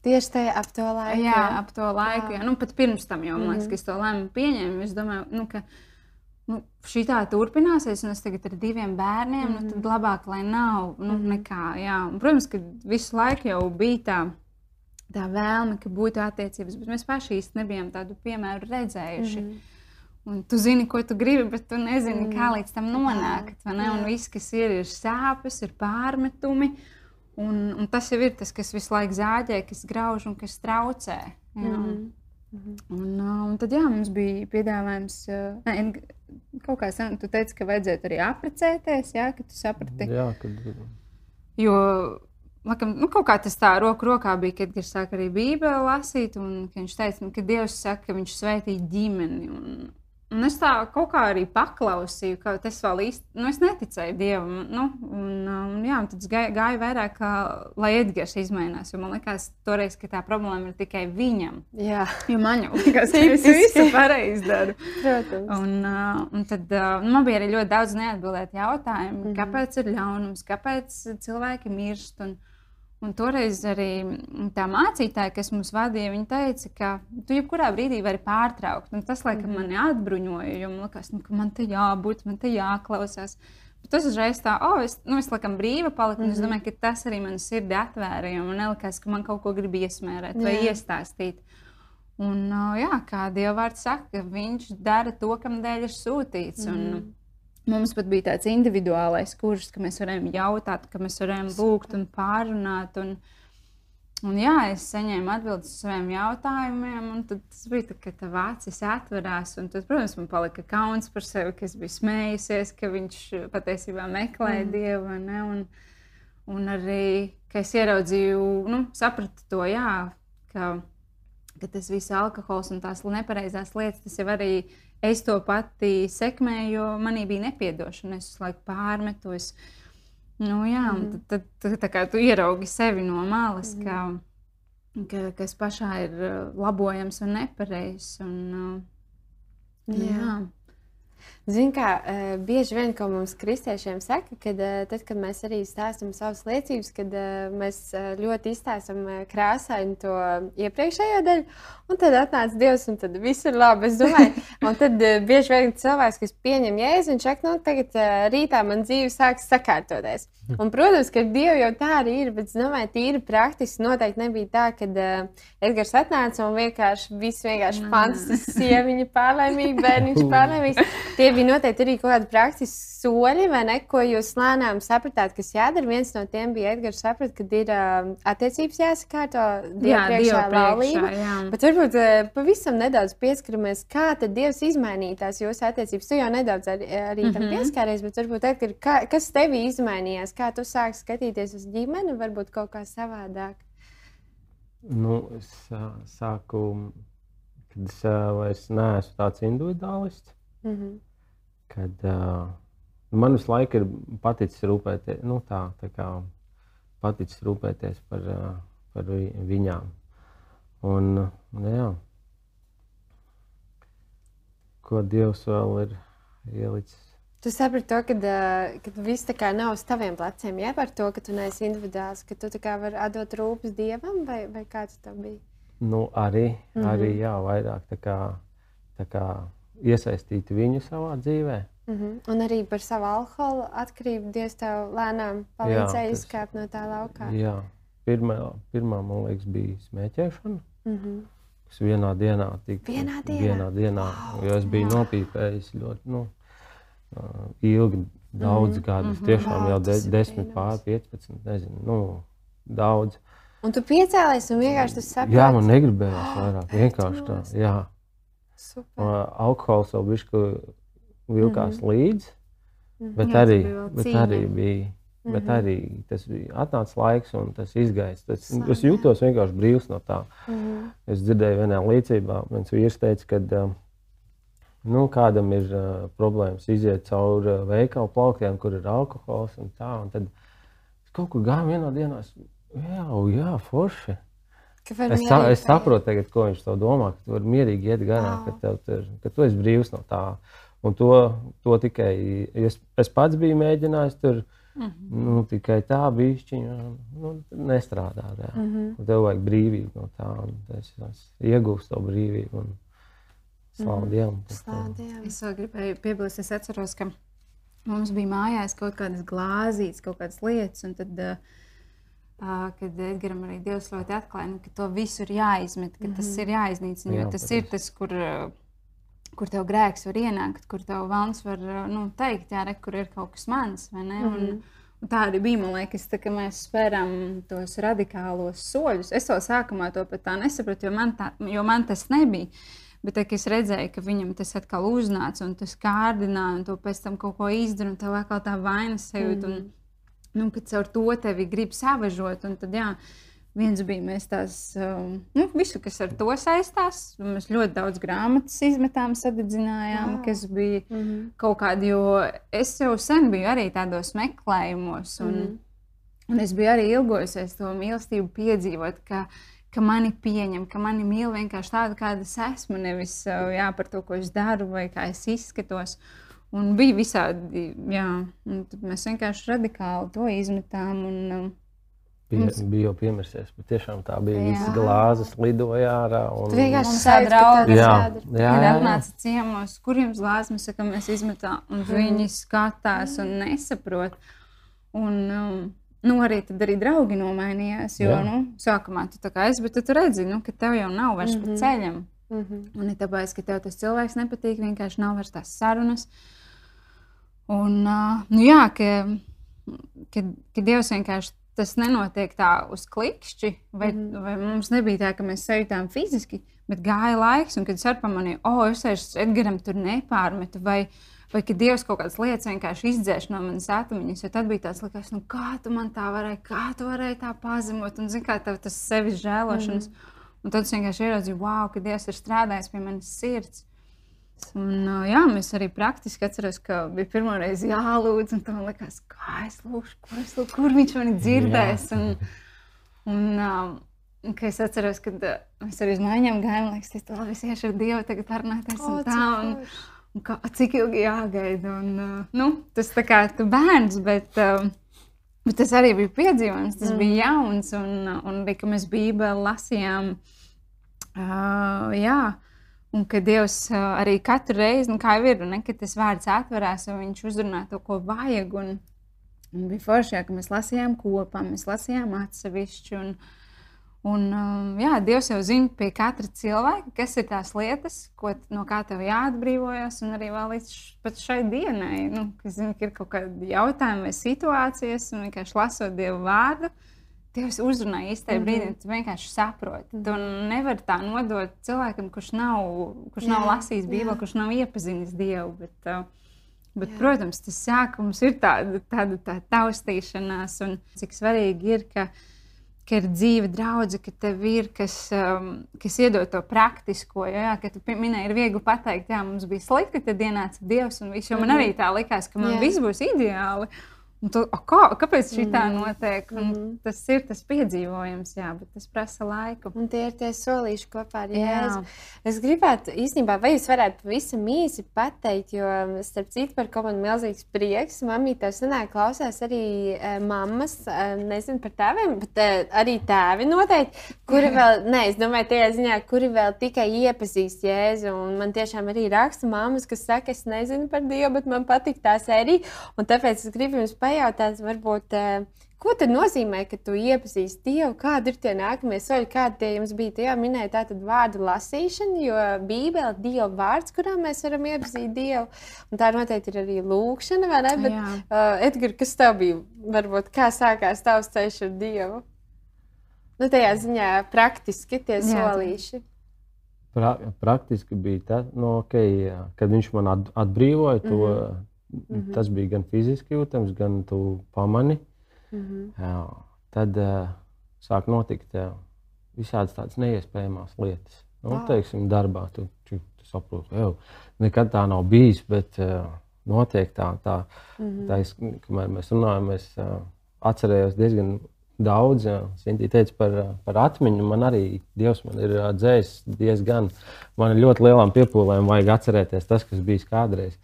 Tieši tajā ap to laiku. Jā, ap to laiku. Jā. Jā. Nu, pat pirms tam jau, man liekas, mm -hmm. ka es to lēmumu pieņēmu. Es domāju, nu, ka nu, šī tā turpināsies, un es tagad ar diviem bērniem, mm -hmm. nu, tad mhm. labāk, lai nav nu, mm -hmm. nekā. Jā. Un, protams, ka visu laiku jau bija tā, tā vēlme, ka būtu attiecības, bet mēs paši īsti nebijām tādu piemēru redzējuši. Mm -hmm. Un tu zini, ko tu gribi, bet tu nezini, mm. kā līdz tam nonākt. Un viss, kas ir, ir sāpes, ir pārmetumi. Un, un tas jau ir tas, kas visu laiku zāģē, kas grauž un kas traucē. Jā. Mm -hmm. Mhm. Un, un tad jā, mums bija piedāvājums, ne, kaut kā sen, tu teici, ka vajadzētu arī apprecēties, jā, ka tu saprati. Jā, kad... Jo, laikam, nu, kaut kā tas tā roku rokā bija, kad viņš sāka arī Bībeli lasīt, un viņš teica, ka Dievs saka, ka viņš sveitī ģimeni. Un, Un es tā kaut kā arī paklausīju, ka tas vēl īsti, nu, es neticēju dievam. Nu, un, un, jā, tad es gāju, gāju vairāk, kā, lai Edgars izmainās. Man liekas, toreiz, ka tā problēma ir tikai viņam. Jā, jo man jau liekas, ka es visu pareizi daru. Protams. Un, un tad uh, man bija arī ļoti daudz neatbildētu jautājumu, mm -hmm. kāpēc ir ļaunums, kāpēc cilvēki mirst. Un, Un toreiz arī tā mācītāja, kas mums vadīja, viņa teica, ka tu jebkurā brīdī vari pārtraukt. Un tas, laikam, mm -hmm. mani atbruņoja, jo man liekas, nu, ka man te jābūt, man te jāklausās. Bet tas uzreiz tā, oh, es, nu, es laikam brīva paliku, mm -hmm. es mhm. domāju, ka tas arī man sirdi atvēra, jo man nelikās, ka man kaut ko grib iesmērēt jā. vai iestāstīt. Un, jā, kā Dieva vārds saka, viņš dara to, kam dēļ ir sūtīts. Mm -hmm. un, Mums pat bija tāds individuālais kurs, ka mēs varējām jautāt, ka mēs varējām lūgt un pārunāt. Un, un jā, es saņēmu atbildes uz saviem jautājumiem, un tas bija tā, ka tā vācis atverās. Tad, protams, man palika kauns par sevi, ka es biju smējusies, ka viņš patiesībā meklēja mm. dievu. Ne, un, un arī, ka es ieraudzīju, nu, sapratu to, jā, ka, ka tas viss alkohols un tās nepareizās lietas, tas jau arī ir es to pati sekmēju, jo manī bija nepiedošana. Es visu laiku pārmetu. Es, nu, jā, mm. tad, tad, tad kā tu ieraugi sevi no malas, mm. ka, ka, kas pašā ir uh, labojams un nepareizs. Un, uh, jā. jā. Ziniet, kā uh, bieži vien, ko mums kristiešiem saka, kad, uh, tad, kad mēs arī stāstām savas liecības, kad uh, mēs uh, ļoti izstāstām uh, krāsaini to iepriekšējo daļu, un tad atnāca Dievs, un tad viss ir labi. Es domāju, un tad uh, bieži vien cilvēks, kas pieņem jēzu, viņš saka, nu, tagad uh, rītā man dzīve sāks sakārtoties. Un, protams, ka Dievu jau tā arī ir, bet domāju, tīri praktiski noteikti nebija tā, ka uh, Edgars atnāca un vienkārši viss vienkārši fantastisks, sieviņa pārlaimīga, bērniņš pārlaimīgs. Tie bija noteikti arī kaut kādi praktiski soļi, vai ne, ko jūs lēnām sapratāt, kas jādara. Viens no tiem bija Edgars saprat, ka ir uh, attiecības jāsakārto Dievu jā, priekšā laulība. Bet varbūt uh, pavisam nedaudz pieskaramies, kā tad Dievs izmainīja tās jūsu attiecības. Tu jau nedaudz ar, arī tam mm -hmm. pieskāries, bet varbūt Edgar, kā, kas tevī izmainījās? kā tu sāki skatīties uz ģimeni, varbūt kaut kā savādāk? Nu, es uh, sāku, kad es uh, vairs neesmu tāds individuālists. Mm -hmm. Kad uh, man visu laiku ir paticis rūpēties, nu, tā, tā kā paticis rūpēties par, uh, par viņām. Un, un, jā, ko Dievs vēl ir ielicis Tu saprati to, ka, ka viss tā kā nav uz taviem pleciem, ja par to, ka tu neesi individuāls, ka tu vari atdot rūpes dievam, vai, vai kāds tam bija? Nu, arī, mm -hmm. arī jā, vairāk tā kā, tā kā iesaistīt viņu savā dzīvē. Mm -hmm. Un arī par savu alkoholu atkarību Dievs tev lēnām palīdzēja izkāpt no tā laukā. Jā, pirmā, pirmā man liekas, bija smēķēšana. Mm -hmm. Kas vienā dienā tika. Vienā dienā? Vienā dienā wow, jo es biju wow. nopīpējis ļoti. Nu, ilgi, daudz mm, gadus. Mm -hmm, tiešām jau de, 10, pār 15, nezinu, nu, daudz. Un tu piecēlies un vienkārši tas saproti. Jā, man negribējās vairāk. Vienkārši tā. Jā. Super. Un alkohols jau bišķi vilkās Mhm. līdzi, bet Jā, arī, bet arī bija. Bet Mhm. arī tas bija atnācis laiks, un tas izgājis. Tas, Slāņā. es jūtos vienkārši brīvs no tā. Mhm. Es dzirdēju, vienā līdzībā viens vīrs teica, ka um, nu, kādam ir uh, problēmas iziet cauri uh, veikalu plauktiem, kur ir alkohols un tā. Un tad es kaut kur gāju vienā dienā, es, jā, jā, forši. Es, sa es saprotu, tagad, ko viņš to domā, ka tu vari mierīgi iet garām, Wow. ka, tev tur, ka tu esi brīvs no tā. Un to, to tikai es, es pats biju mēģinājis tur. Mhm. Nu, tikai tā bišķiņa nu, nestrādā. Jā. Mm Mhm. -hmm. Tev vajag brīvību no tā. Es, es iegūstu to brīvību. Un slavu Dievam. par to. Slādiem. Es vēl gribēju piebilst, es atceros, ka mums bija mājās kaut kādas glāzītes, kaut kādas lietas. Un tad, uh, kad Edgars arī Dievs ļoti atklāja, nu, ka to visu ir jāizmet, ka tas ir jāiznīcina. Jā, Jo tas protams. ir tas, kur, kur tev grēks var ienākt, kur tev valns var nu, teikt, jā, re, kur ir kaut kas mans. vai ne? Un, Un tā arī bija. Man liekas, tā, ka mēs spērām tos radikālos soļus. Es jau sākumā to pat tā nesapratu, jo man, tā, jo man tas nebija. Bet tā, es redzēju, ka viņam tas atkal uznāca un tas kārdināja, un to pēc tam kaut ko izdara, un tev atkal tā vainas sajūta. Un, nu, ka caur to tevi grib savažot. Un tad, jā, viens bija mēs tās, um, nu, visu, kas ar to saistās. Mēs ļoti daudz grāmatas izmetām, sadedzinājām, Wow. kas bija Mhm. kaut kādi, jo es jau sen biju arī tādos meklējumos. Un, Mhm. un es biju arī ilgojusies to mīlestību piedzīvot. Ka, ka mani pieņem, ka mani mīl vienkārši tādu, kāda es esmu, nevis uh, jā, par to, ko es daru vai kā es izskatos. Un bija visādi, jā, un tad mēs vienkārši radikāli to izmetām. Un, um, Bija, Mums- bija jau piemirsies, bet tiešām tā bija. Visas glāzes lidoja ārā. Un, Tu vienkārši Mums sajūti, tā ka draugi. Kad atnāca ciemos, kur jums glāzes, mēs sakām, mēs izmetām, un viņi skatās un nesaprot. Un, um, nu, arī tad arī draugi nomainījās. Jo, Jā. nu, sākumā tu tā kā esi, bet tu, tu redzi, nu, ka tev jau nav vairs mm -hmm. pa ceļam. Mhm. Un ne tāpēc, ka tev tas cilvēks nepatīk, vienkārši nav vairs tās sarunas. Un, nu, jā, ka, ka, ka Dievs vienkārši tas nenotiek tā uz klikšķi, vai, mm vai mums nebija tā, ka mēs sajūtām fiziski, bet gāja laiks, un kad es pamanīju, o, oh, es vairs Edgaram tur nepārmetu. Vai, Vai ka Dievs kaut kādas lietas vienkārši izdzēš no manas atmiņas, jo tad bija tāds, likās, nu, kā tu man tā varēji, kā tu varēji tā pazemot, un zini, kā tev tas sevis žēlošanas. Mm. Un tad es vienkārši ieraudzīju, wow, ka Dievs ir strādājis pie manas sirds. Un, jā, mēs arī praktiski atceros, ka bija pirmā reize jālūdz, un tam likās, kā es lūgšu, kur, es lūgšu, kur viņš mani dzirdēs. Un, un, um, ka es atceros, ka mēs arī uz mājām gājām, un liekas, tas labi, es iešu ar Dievu, tagad parunāties un tā. Un, un kā, cik ilgi jāgaida? Un, nu, tas tā kā tu bērns, bet, bet tas arī bija piedzīvojums, tas mm. bija jauns, un, un arī, ka mēs Bībeli lasījām. Uh, jā, un ka Dievs uh, arī katru reizi, nu, kā jau ir, ne, kad tas vārds atverās, un viņš uzrunā to, ko vajag. Un, un bija forši, ka mēs lasījām kopā, mēs lasījām atsevišķi. Un, un, um, jā, Dievs jau zina pie katra cilvēka, kas ir tās lietas, ko, no kā tev jāatbrīvojas, un arī līdz pat šai dienai. Nu, ka, zini, ka ir kaut kādi jautājumi vai situācijas, un vienkārši lasot Dievu vārdu. Dievs uzrunā īstajā mm -hmm. brīdī, tu vienkārši saproti. Tu nevari tā nodot cilvēkam, kurš nav, kurš nav Jā, lasījis Bībeli, kurš nav iepazinis Dievu. Bet, uh, bet, Jā. protams, tas sākums ir tāda, tāda tā taustīšanās, un cik svarīgi ir, ka, ka ir dzīve draudzene, ka tev ir kas, um, kas iedod to praktisko. jo, Jā, ka tu minēji, ir viegli pateikt, jā, mums bija slikti, tad ienāca Dievs un viss. Jo man Mhm. arī tā likās, ka man Jā. viss būs ideāli. Un Tu, kā, kāpēc šī tā notiek? Un Mhm. Tas ir tas piedzīvojums, jā, bet tas prasa laiku. Un tie ir tie solīši kopā ar. Jēzu. Es gribētu īstenībā, vai jūs varētu pavisam īsi pateikt, jo, starp citu, par ko man milzīgs prieks. Mamma tev senāk klausās arī e, mammas, e, nezinu par tēviem, bet e, arī tēvi noteikti, kuri vēl, ne, es domāju, tajā ziņā, kuri vēl tikai iepazīst Jēzu. Un man tiešām arī raksta mammas, kas saka, es nezinu par Dievu, bet man patīk tā sērija. Un tāpēc es gribu jums pajautāt, varbūt. Ko tad nozīmē, ka tu iepazīsti Dievu? Kādi ir tie nākamie soļi, kādi tie jums bija? Jau minēja tātad vārdu lasīšana, jo Bībele ir Dieva vārds, kurā mēs varam iepazīt Dievu. Un tā noteikti ir arī lūkšana, vai ne? Bet, Jā. uh, Edgars, kas tev bija? Varbūt kā sākās tavs ceļš ar Dievu? Nu, tajā ziņā praktiski tie jā, solīši. Pra, praktiski bija tas, nu, okay, kad viņš man at, atbrīvoja. To, mm -hmm. Tas bija gan fiziski jūtams, gan tu pamani. Mm -hmm. jā, tad uh, sāk notikt jā, visādas tādas neiespējamas lietas. Nu, wow. teiksim, darbā tu, tu, tu saproti, ka nekad tā nav bijis, bet uh, notiek tā. tā, mm -hmm. tā es, kamēr mēs runājam, es uh, atcerējos diezgan daudz. Sintīna teica par, par atmiņu. Man arī Dievs man ir dzējis diezgan. Man ir ļoti lielām piepūlēm vajag atcerēties tas, kas bijis kādreiz.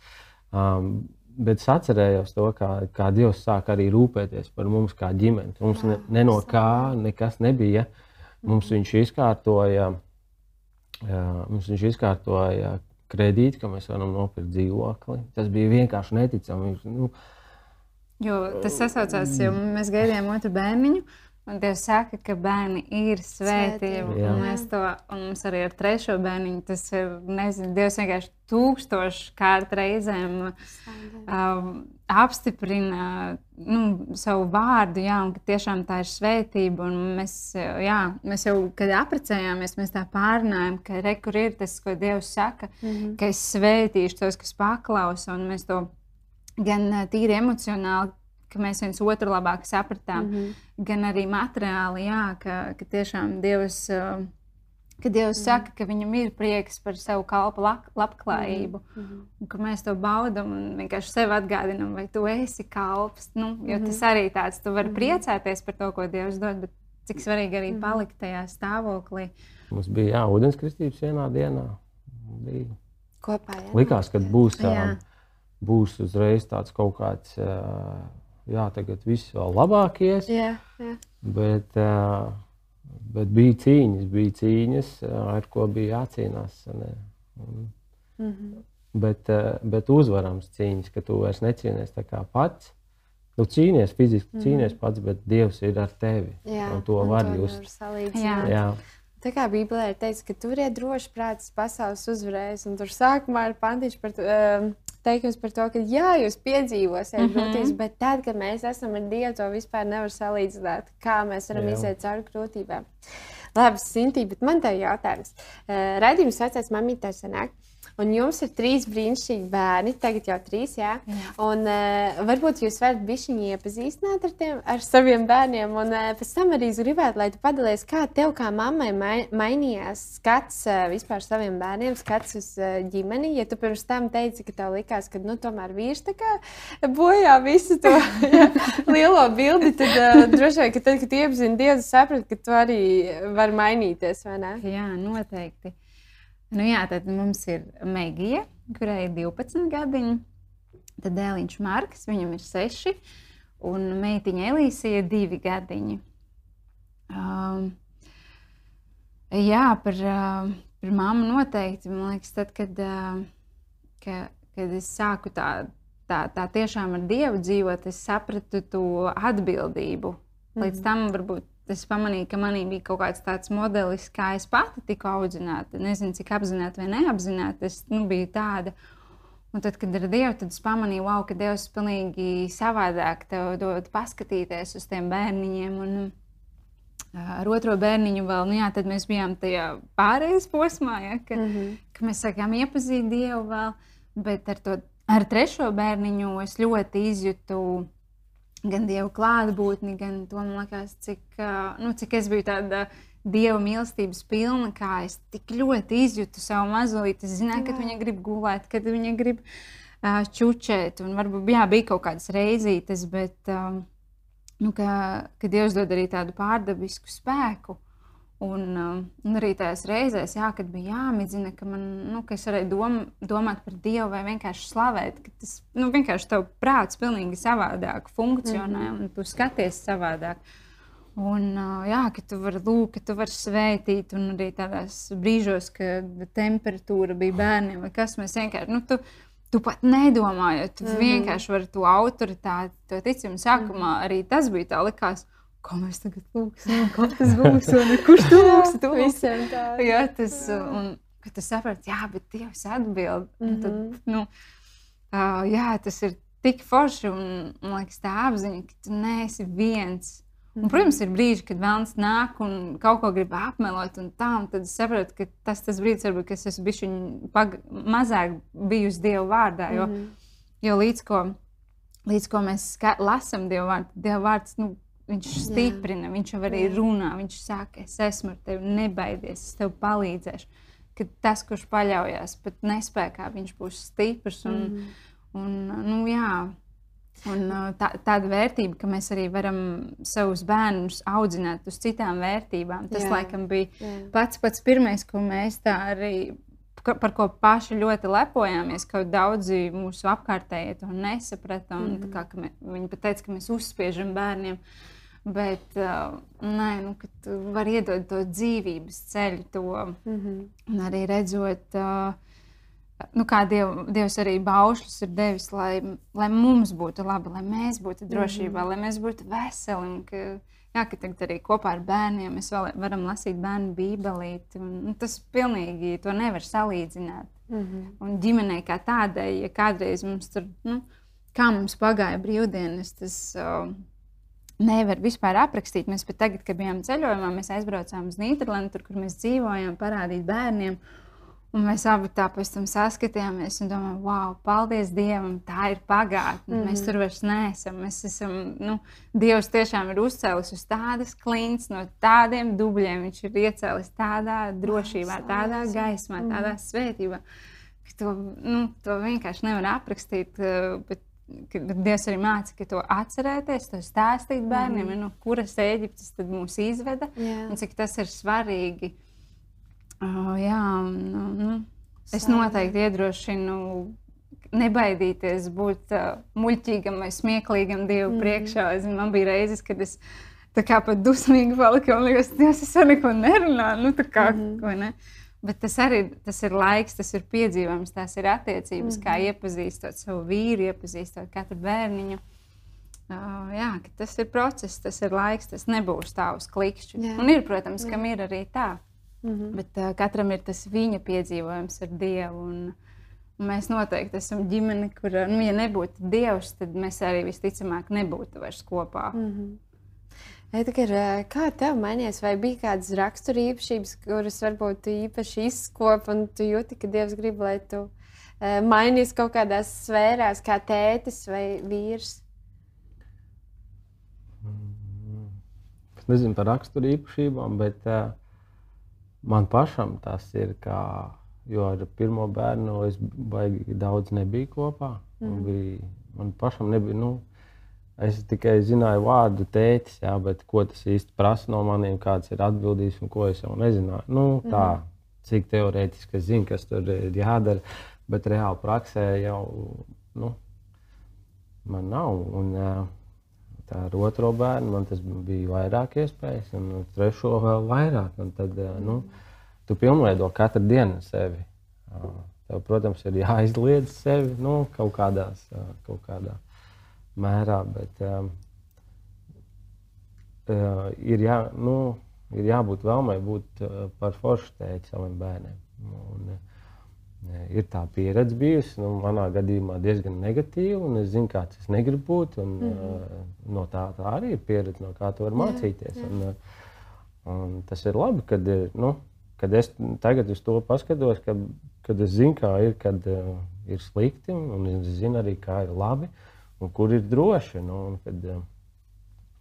Um, bet es atcerējos to, kā, kā Dievs sāk arī rūpēties par mums kā ģimeni. Mums ne, ne no kā nekas nebija. Mums viņš izkārtoja, mums viņš izkārtoja kredītu, ka mēs varam nopirkt dzīvokli. Tas bija vienkārši neticami. Nu, jo tas sasaucās, jo mēs gaidījām otru bērniņu. Un Dievs saka, ka bērni ir svētība. Un, to, un mums arī ar trešo bērniņu tas ir, nezinu, Dievs vienkārši tūkstošu kārt reizēm um, apstiprina nu, savu vārdu, jā, un ka tiešām tā ir svētība. Un mēs, jā, mēs jau, kad apprecējāmies, mēs tā pārnājām, ka re, kur ir tas, ko Dievs saka, mm -hmm. ka es svētīšu tos, kas paklausa, un mēs to gan tīri emocionāli ka mēs viens otru labāk sapratām, mm -hmm. gan arī materiāli, jā, ka, ka tiešām Dievs. Uh, Kad Dievs mm. saka, ka viņam ir prieks par savu kalpu labklājību, mm. -hmm. un ka mēs to baudām un vienkārši sev atgādinām, vai tu esi kalps. Nu, jo mm -hmm. tas arī tāds, tu vari mm -hmm. priecāties par to, ko Dievs dod, bet cik svarīgi arī mm -hmm. palikt tajā stāvoklī. Mums bija jā, ūdenskristības vienā dienā. Bija. Kopā, jā. Likās, ka būs, jā. būs uzreiz tāds kaut kāds. Uh, jā, tagad viss vēl labāk ies. Jā, jā. Bet, uh, bet bija cīņas, bija cīņas, ar ko bija jācīnās. Un, mm -hmm. bet, uh, bet uzvarams cīņas, ka tu vairs necīnies pats. Nu, cīnies fiziski, mm -hmm. cīnies pats, bet Dievs ir ar tevi. Jā, un to un var just. Jā. Jā. Tā kā Bībelē ir teikts, ka tur ir droši prāts, pasaules uzvarējis, un tur sākumā ir pantiņš par to. Um, teikums par to, ka jā, jūs piedzīvosiet mm -hmm. grūtības, bet tad, kad mēs esam ar Dievu, to vispār nevar salīdzināt, kā mēs varam jā. iziet cauri grūtībām. Labi, Sintī, bet man te ir jautājums. Uh, Radījums vecais mamītē sanāk. Un jums ir trīs brīnišķīgi bērni, tagad jau trīs. Jā? Jā. Un, uh, varbūt jūs varat bišķiņi iepazīstināt ar, tiem, ar saviem bērniem. Un uh, pēc tam arī gribētu, lai tu padalies, kā tev kā mammai mai, mainījās skats uh, vispār saviem bērniem, skats uz uh, ģimeni. Ja tu pirms tam teici, ka tev likās, ka nu, tomēr vīrs bojā visu to jā, lielo bildi, tad uh, droši vien, ka tad, kad iepazini Dievu, saprati, ka tu arī vari mainīties? Jā, noteikti. Nu, jā, tad mums ir Megija, kurai ir 12 gadiņi. Tad dēliņš Marks, viņam ir 6, un meitiņa Elīsija ir 2 gadiņi. Um, jā, par, uh, par mammu noteikti. Man liekas, tad, kad, uh, ka, kad es sāku tā, tā, tā tiešām ar Dievu dzīvot, es sapratu to atbildību. Līdz mm -hmm. tam varbūt es pamanīju, ka manī bija kaut kāds tāds modelis, kā es pati tiku audzināta. Nezinu, cik apzināti vai neapzināti es nu, biju tāda. Un tad, kad ar Dievu, tad es pamanīju, wow, ka Dievs ir pilnīgi savādāk tev dod paskatīties uz tiem bērniņiem. Un, Ar otro bērniņu vēl, nu jā, tad mēs bijām tajā pārējais posmā, ja, ka, mm -hmm. ka mēs sākām iepazīt Dievu vēl, bet ar to ar trešo bērniņu es ļoti izjūtu gan dievu klātbūtni, gan to man liekas, cik, nu, cik es biju tāda dieva mīlestības pilna, kā es tik ļoti izjūtu savu mazulīti. Es zināju, kad viņa grib gulēt, kad viņa grib uh, čučēt, un varbūt jā, bija kaut kādas reizītes, bet um, nu, ka, ka Dievs dod arī tādu pārdabisku spēku. Un, um, un arī tajās reizēs, jā, kad bija jāmīdzina, ka, man, nu, ka es varēju dom, domāt par Dievu vai vienkārši slavēt, ka tas nu, vienkārši tev prāts pilnīgi savādāk funkcionē mm -hmm. un tu skaties savādāk. Un, uh, jā, ka tu vari lūgt, ka tu vari svētīt, un arī tādās brīžos, kad temperatūra bija bērniem, vai kas mēs vienkārši. Nu, tu, Tu pat nedomājot, tu mm vienkārši vari to autoritāti, to ticību. Sākumā arī tas bija tā, likās, ko mēs tagad lūgsim, kā tas būs, un kurš to lūgs, to visiem tā. Jā, tas, un, kad tu saprati, jā, bet Dievs atbild, mm -hmm. tad, mhm. nu, uh, jā, tas ir tik forši, un, man liekas, tā apziņa, ka tu neesi viens, Un, protams, ir brīži, kad vēlams nāk un kaut ko grib apmelot, un tā, un tad es saprotu, ka tas ir brīdis, varbūt, kad es esmu bijis mazāk bijusi Dieva vārdā. Jo, mm -hmm. jo līdz ko, līdz ko mēs lasām Dieva vārdu, Dieva vārds nu, viņš stiprina, Jā. viņš arī runā, viņš saka, es esmu ar tevi, nebaidies, es tev palīdzēšu. Kad tas, kurš paļaujas pat nespējā, viņš būs stiprs un, mm. un, nu, jā. Un, uh, tā, tāda vērtība, ka mēs arī varam savus bērnus audzināt uz citām vērtībām. Tas, jā, laikam, bija jā. pats, pats pirmais, ko mēs tā arī par ko paši ļoti lepojāmies, ka daudzi mūsu apkārtējie to nesaprata. Un, mm. kā, mē, viņi pat teica, ka mēs uzspiežam bērniem. Bet uh, nē, nu, tu vari iedot to dzīvības ceļu, to mm -hmm. arī redzot. Uh, nu, kā Diev, Dievs arī baušļus ir devis, lai, lai mums būtu labi, lai mēs būtu drošībā, mm -hmm. lai mēs būtu veseli. Un, ka, jā, ka tagad arī kopā ar bērniem mēs varam lasīt bērnu bībelīti. Un, un tas pilnīgi to nevar salīdzināt. Mm -hmm. Un ģimenei kā tādai, ja kādreiz mums tur, nu, kā mums pagāja brīvdienas, tas uh, nevar vispār aprakstīt. Mēs pat tagad, kad bijām ceļojumā, mēs aizbraucām uz Nīderlandi, tur, kur mēs dzīvojām, parādīt bērniem. Un mēs abi tā pēc tam saskatījāmies un domājām, wow, paldies Dievam, tā ir pagātne. Mm -hmm. Mēs tur vairs neesam. Mēs esam, nu, Dievs tiešām ir uzcēlis uz tādas klints, no tādiem dubļiem. Viņš ir iecēlis tādā drošībā, tādā gaismā, mhm. tādā svētībā, ka to, nu, to vienkārši nevar aprakstīt. Eh, bet Kad Dievs arī māca to atcerēties, to stāstīt bērniem, mm. no kuras Eģiptes mūs izveda yeah. un cik tas ir svarīgi Oh, jā, nu, nu, es noteikti iedrošinu nebaidīties būt uh, muļķīgam vai smieklīgam Dievu mm. priekšā. Es, man bija reizes, kad es tā kā pat dusmīgi paliku un liekas, Dievs, es neko nerunāju. Nu, kā, mm. ne? Bet tas arī tas ir laiks, tas ir piedzīvojums, tās ir attiecības, mm. kā iepazīstot savu vīru, iepazīstot katru bērniņu. Uh, jā, tas ir process, tas ir laiks, tas nebūs tā uz klikšķi. Jā. Un ir, protams, jā. kam ir arī tā. Mm -hmm. Bet uh, katram ir tas viņa piedzīvojums ar Dievu. Un, un mēs noteikti esam ģimene, kur, nu, ja nebūtu Dievs, tad mēs arī visticamāk nebūtu vairs kopā. Mm -hmm. Edgar, kā tev mainījās, vai bija kādas raksturīpašības, kuras varbūt īpaši izskopa, un tu jūti, ka Dievs grib, lai tu mainīsies kaut kādās sfērās, kā tētis vai vīrs? Es nezinu par raksturīpašībām, bet uh, man pašam tas ir kā, jo ar pirmo bērnu es baigi daudz nebiju kopā. Mm. Bija, man pašam nebija, nu, es tikai zināju vārdu tētis, jā, bet ko tas īsti prasa no maniem, kāds ir atbildības un ko es jau nezināju. Nu, tā, mm. cik teorētiski es zinu, kas tur ir jādara, bet reāli praksē jau nu, man nav. Un, Tā ar otro bērnu man tas bija vairāk iespējas, un trešo vēl vairāk. Un tad, nu, tu pilnveido katru dienu sevi. Tev, protams, ir jāizliedz sevi nu, kaut, kādās, kaut kādā mērā, bet um, ir, jā, nu, ir jābūt vēlmei būt par foršu tēti saviem bērniem. Un, ir tā pieredze bijusi. Nu, manā gadījumā diezgan negatīva, un es zinu, kāds es negribu būt. Un, mm -hmm. uh, no tā, tā arī ir pieredze, no kā tu vari mācīties. Jā, jā. Un, uh, un tas ir labi, kad, ir, nu, kad es tagad uz to paskatos, ka, kad es zinu, kā ir, kad uh, ir slikti, un es zinu arī, kā ir labi un kur ir droši. Nu, un, kad, uh,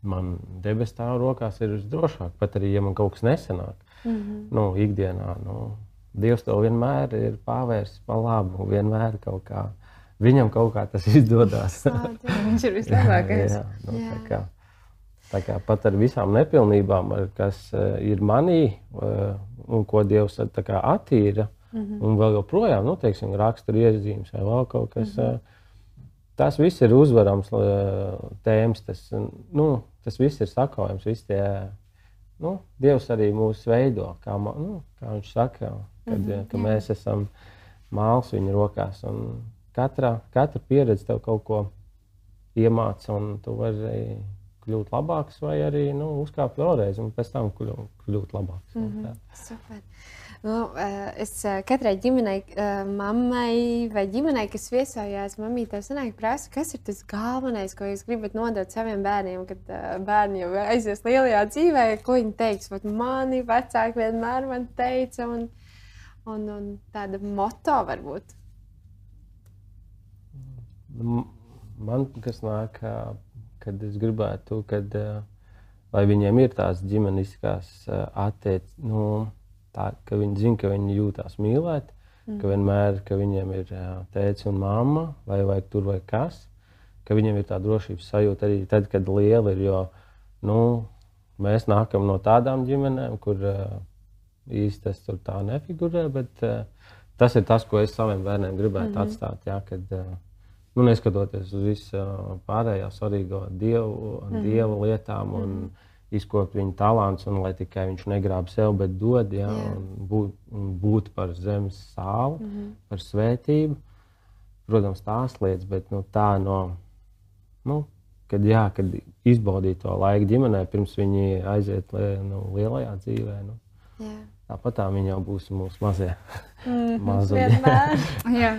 man debesu stāv rokās ir visdrošāk, pat arī, ja man kaut kas nesanāk. Mm -hmm. nu, ikdienā. Nu, Dievs to vienmēr ir pavērsis pa labu, vienmēr kaut kā. Viņam kaut kā tas izdodas. Viņš ir vislabākais. jā, jā, nu, jā. Tā, kā, tā kā pat ar visām nepilnībām, kas uh, ir manī uh, un ko Dievs kā, attīra, mm -hmm. un vēl joprojām nu, teiksim, rakstura iezīmes vai vēl kaut kas. Mm -hmm. uh, tas viss ir uzvarams uh, tēmas, tas, nu, tas viss ir sakojams. Visi tie, nu, Dievs arī mūs veido, kā, nu, kā viņš saka kad, mm -hmm, ka jā. mēs esam mākslinieks viņa rokās. Katra, katra pieredze tev kaut ko iemāca, un tu vari kļūt labāks, vai arī nu, uzkāpt vēlreiz un pēc tam kļūt, kļūt labāks. Mm -hmm. Super. Nu, es katrai ģimenei, mammai vai ģimenei, kas viesojās, mamītē, sanāk, prasa, kas ir tas galvenais, ko jūs gribat nodot saviem bērniem, kad bērni jau aizies lielajā dzīvē, ko viņi teiks. Vat mani vecāki vienmēr man teica, un, un, un tāda moto varbūt. Man kas nāk, kad es gribētu, kad, lai viņiem ir tās ģimeniskās attiecības, nu, tā, ka viņi zina, ka viņi jūtas mīlēti, mm. ka vienmēr ka viņiem ir tēvs un mamma, vai, vai tur vai kas, ka viņiem ir tā drošības sajūta arī tad, kad liela ir. Jo nu, mēs nākam no tādām ģimenēm, kur īsti tas tur tā nefigurē, bet tas ir tas, ko es saviem bērniem gribētu mm -hmm. atstāt. Jā, kad, nu, neskatoties uz visu pārējo svarīgo dievu, mm -hmm. dieva lietām un mm -hmm. Izkopt viņa talants, un lai tikai viņš negrāb sev, bet dod, jā, yeah. un būt, un būt par zemes sāli, mm -hmm. par svētību. Protams, tās lietas, bet nu, tā no, nu, kad, jā, kad izbaudīt to laiku ģimenē, pirms viņi aiziet nu, lielajā dzīvē. Nu. Yeah. Tāpat tā viņi jau būs mūsu mazie. Mm, Mazuļi. jā.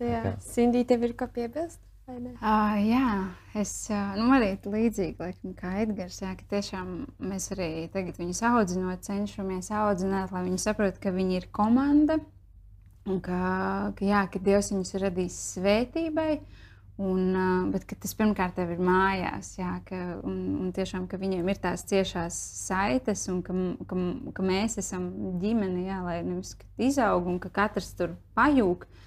Jā, Sindī, tev ir ko piebilst? Uh, jā, es uh, nu, arī līdzīgi laikam, kā Edgars. Jā, ka tiešām mēs arī tagad viņus audzinot, cenšamies audzināt, lai viņi saprotu, ka viņi ir komanda un ka, ka, jā, ka Dievs viņus ir radījis svētībai. Un, uh, bet tas pirmkārt ir mājās, jā, ka, un, un tiešām, ka viņiem ir tās ciešās saites, un ka, ka, ka mēs esam ģimene, jā, lai nevis izaug un ka katrs tur pajūg. Uh,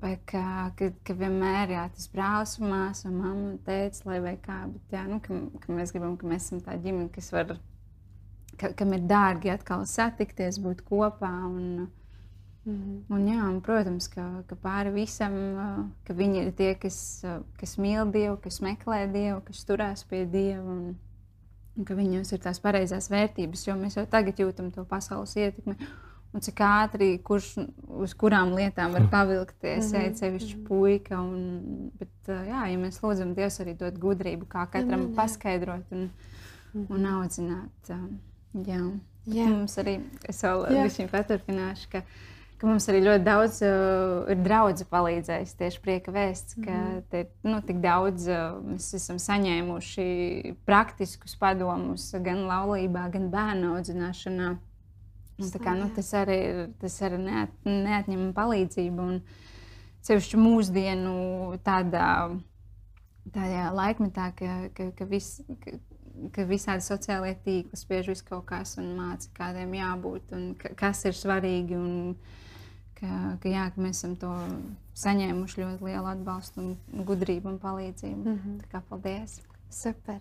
Vai kā, ka, ka vienmēr jā, tas brālis un māsa un mamma teica, lai vai kā, bet jā, nu, ka, ka mēs gribam, ka mēs esam tā ģimene, kas var, ka, kam ir dārgi atkal satikties, būt kopā. Un, mm -hmm. un, jā, un, protams, ka, ka pāri visam, ka viņi ir tie, kas, kas mīl Dievu, kas meklē Dievu, kas turās pie Dieva. Un, un ka viņos ir tās pareizās vērtības, jo mēs jau tagad jūtam to pasaules ietekmi un cik ātri, kurš uz kurām lietām var pavilkties, mm -hmm. ja sevišķi mhm. puika. Un, bet, jā, ja mēs lūdzam, Dievs arī dod gudrību, kā katram jā, paskaidrot un, mm -hmm. un audzināt. Jā. Jā. Mums arī, es vēl šim paturpināšu, ka, ka mums arī ļoti daudz uh, ir draugu palīdzējis tieši prieka vēsts, ka mm -hmm. te, nu, tik daudz uh, mēs esam saņēmuši praktiskus padomus gan laulībā, gan bērnu audzināšanā. Un, kā, nu, tas arī ir tas arī neat, neatņemama palīdzība. Un sevišķi mūsdienu tādā, tādā laikmetā, ka, ka, ka, vis, ka, ka visādi sociālie tīkli spiež visu kaut kas un māca, kādiem jābūt un ka, kas ir svarīgi. Un, ka, ka, jā, ka mēs esam to saņēmuši ļoti lielu atbalstu, un gudrību un palīdzību. Mm -hmm. Tā kā paldies! Super.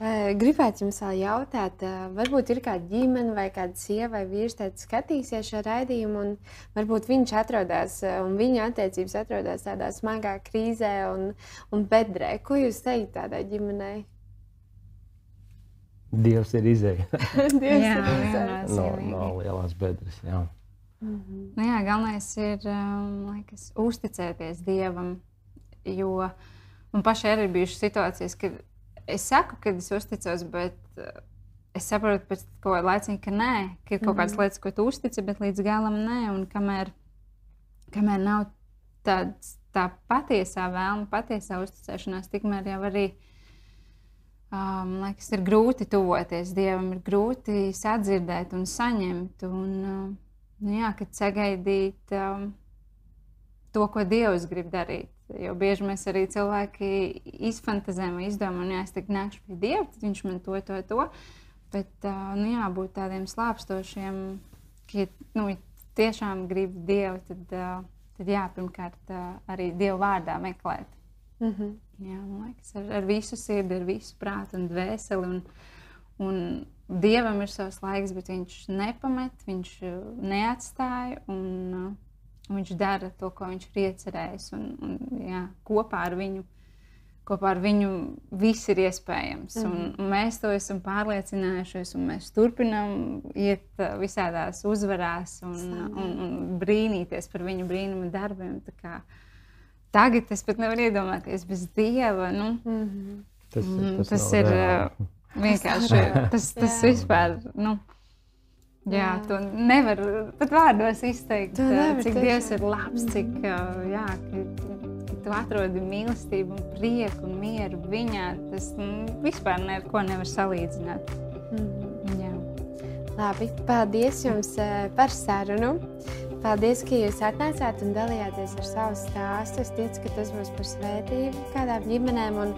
Uh, gribētu jums vēl jautāt, uh, varbūt ir kāda ģimene vai kāda sieva vai vīrs, kas skatīsies šo raidījumu, un varbūt viņš atrodas, uh, un viņa attiecības atrodas tādā smagā krīzē un, un bedrē. Ko jūs teikt tādai ģimenei? Dievs ir izēja. Dievs jā, ir izēja. No, no lielās bedres. Jā. Mm -hmm. nu, jā, galvenais ir um, laikas, uzticēties Dievam, jo man pašai arī bijušas situācijas, kad es saku, ka es uzticos, bet uh, es saprotu pēc kaut kāda laika, ka nē, ka ir kaut kādas mhm. lietas, ko tu uztici, bet līdz galam nē. Un kamēr, kamēr nav tāds, tā patiesā vēlme, patiesā uzticēšanās, tikmēr jau arī. Um, liekas, ir grūti tuvoties Dievam, ir grūti sadzirdēt un saņemt. Un, uh, nu, jā, kad sagaidīt um, to, ko Dievs grib darīt. Jo bieži mēs arī cilvēki izfantazējam, izdomājam, ja es tik nākšu pie Dieva, tad viņš man to, to, to. Bet nu, jābūt tādiem slāpstošiem, ka, nu, tiešām grib Dievu, tad, tad jā, pirmkārt arī Dieva vārdā meklēt. Mm -hmm. Jā, man liekas, ar, ar visu sirdi, ar visu prātu un dvēseli. Un, un Dievam ir savs laiks, bet viņš nepamet, viņš neatstāja. Un, Viņš dara to, ko viņš ir iecerējis. Un, un, jā, kopā ar viņu kopā ar viņu viss ir iespējams. Mm -hmm. un mēs to esam pārliecinājušies, un mēs turpinām iet uh, visādās uzvarās un, Sami. un, un brīnīties par viņu brīnumu darbiem. Tagad es pat nevaru iedomāties bez dieva. Nu. Mm -hmm. Tas, tas, tas ir reāli. uh, vienkārši tas, tas vispār. Nu, Jā, to nevar pat vārdos izteikt. Nevar, cik tiešām. Dievs ir labs, cik jā, ka, ka tu atrodi mīlestību, un prieku un mieru viņā. Tas mm, vispār neko nevar salīdzināt. Mhm. Jā. Labi, paldies jums par sarunu. Paldies, ka jūs atnācāt un dalījāties ar savu stāstu. Es ticu, ka tas būs par svētību kādām ģimenēm. Un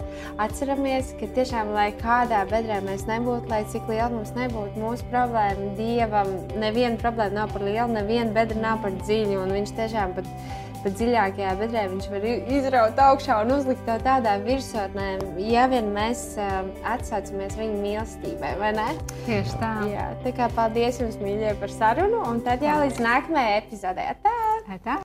atceramies, ka tiešām, lai kādā bedrē mēs nebūtu, lai cik liela mums nebūtu mūsu problēma, Dievam neviena problēma nav par lielu, neviena bedra nav par dziļu. Un viņš tiešām pat, pat dziļākajā bedrē viņš var izraut augšā un uzlikt to tādā virsotnē, ja vien mēs uh, atsaucamies viņa mīlestībai, vai ne? Tieši tā. Jā, tā kā paldies jums, mīļie, par sarunu. Un tad jau līdz nākamajai epizodē. Tā! Tā.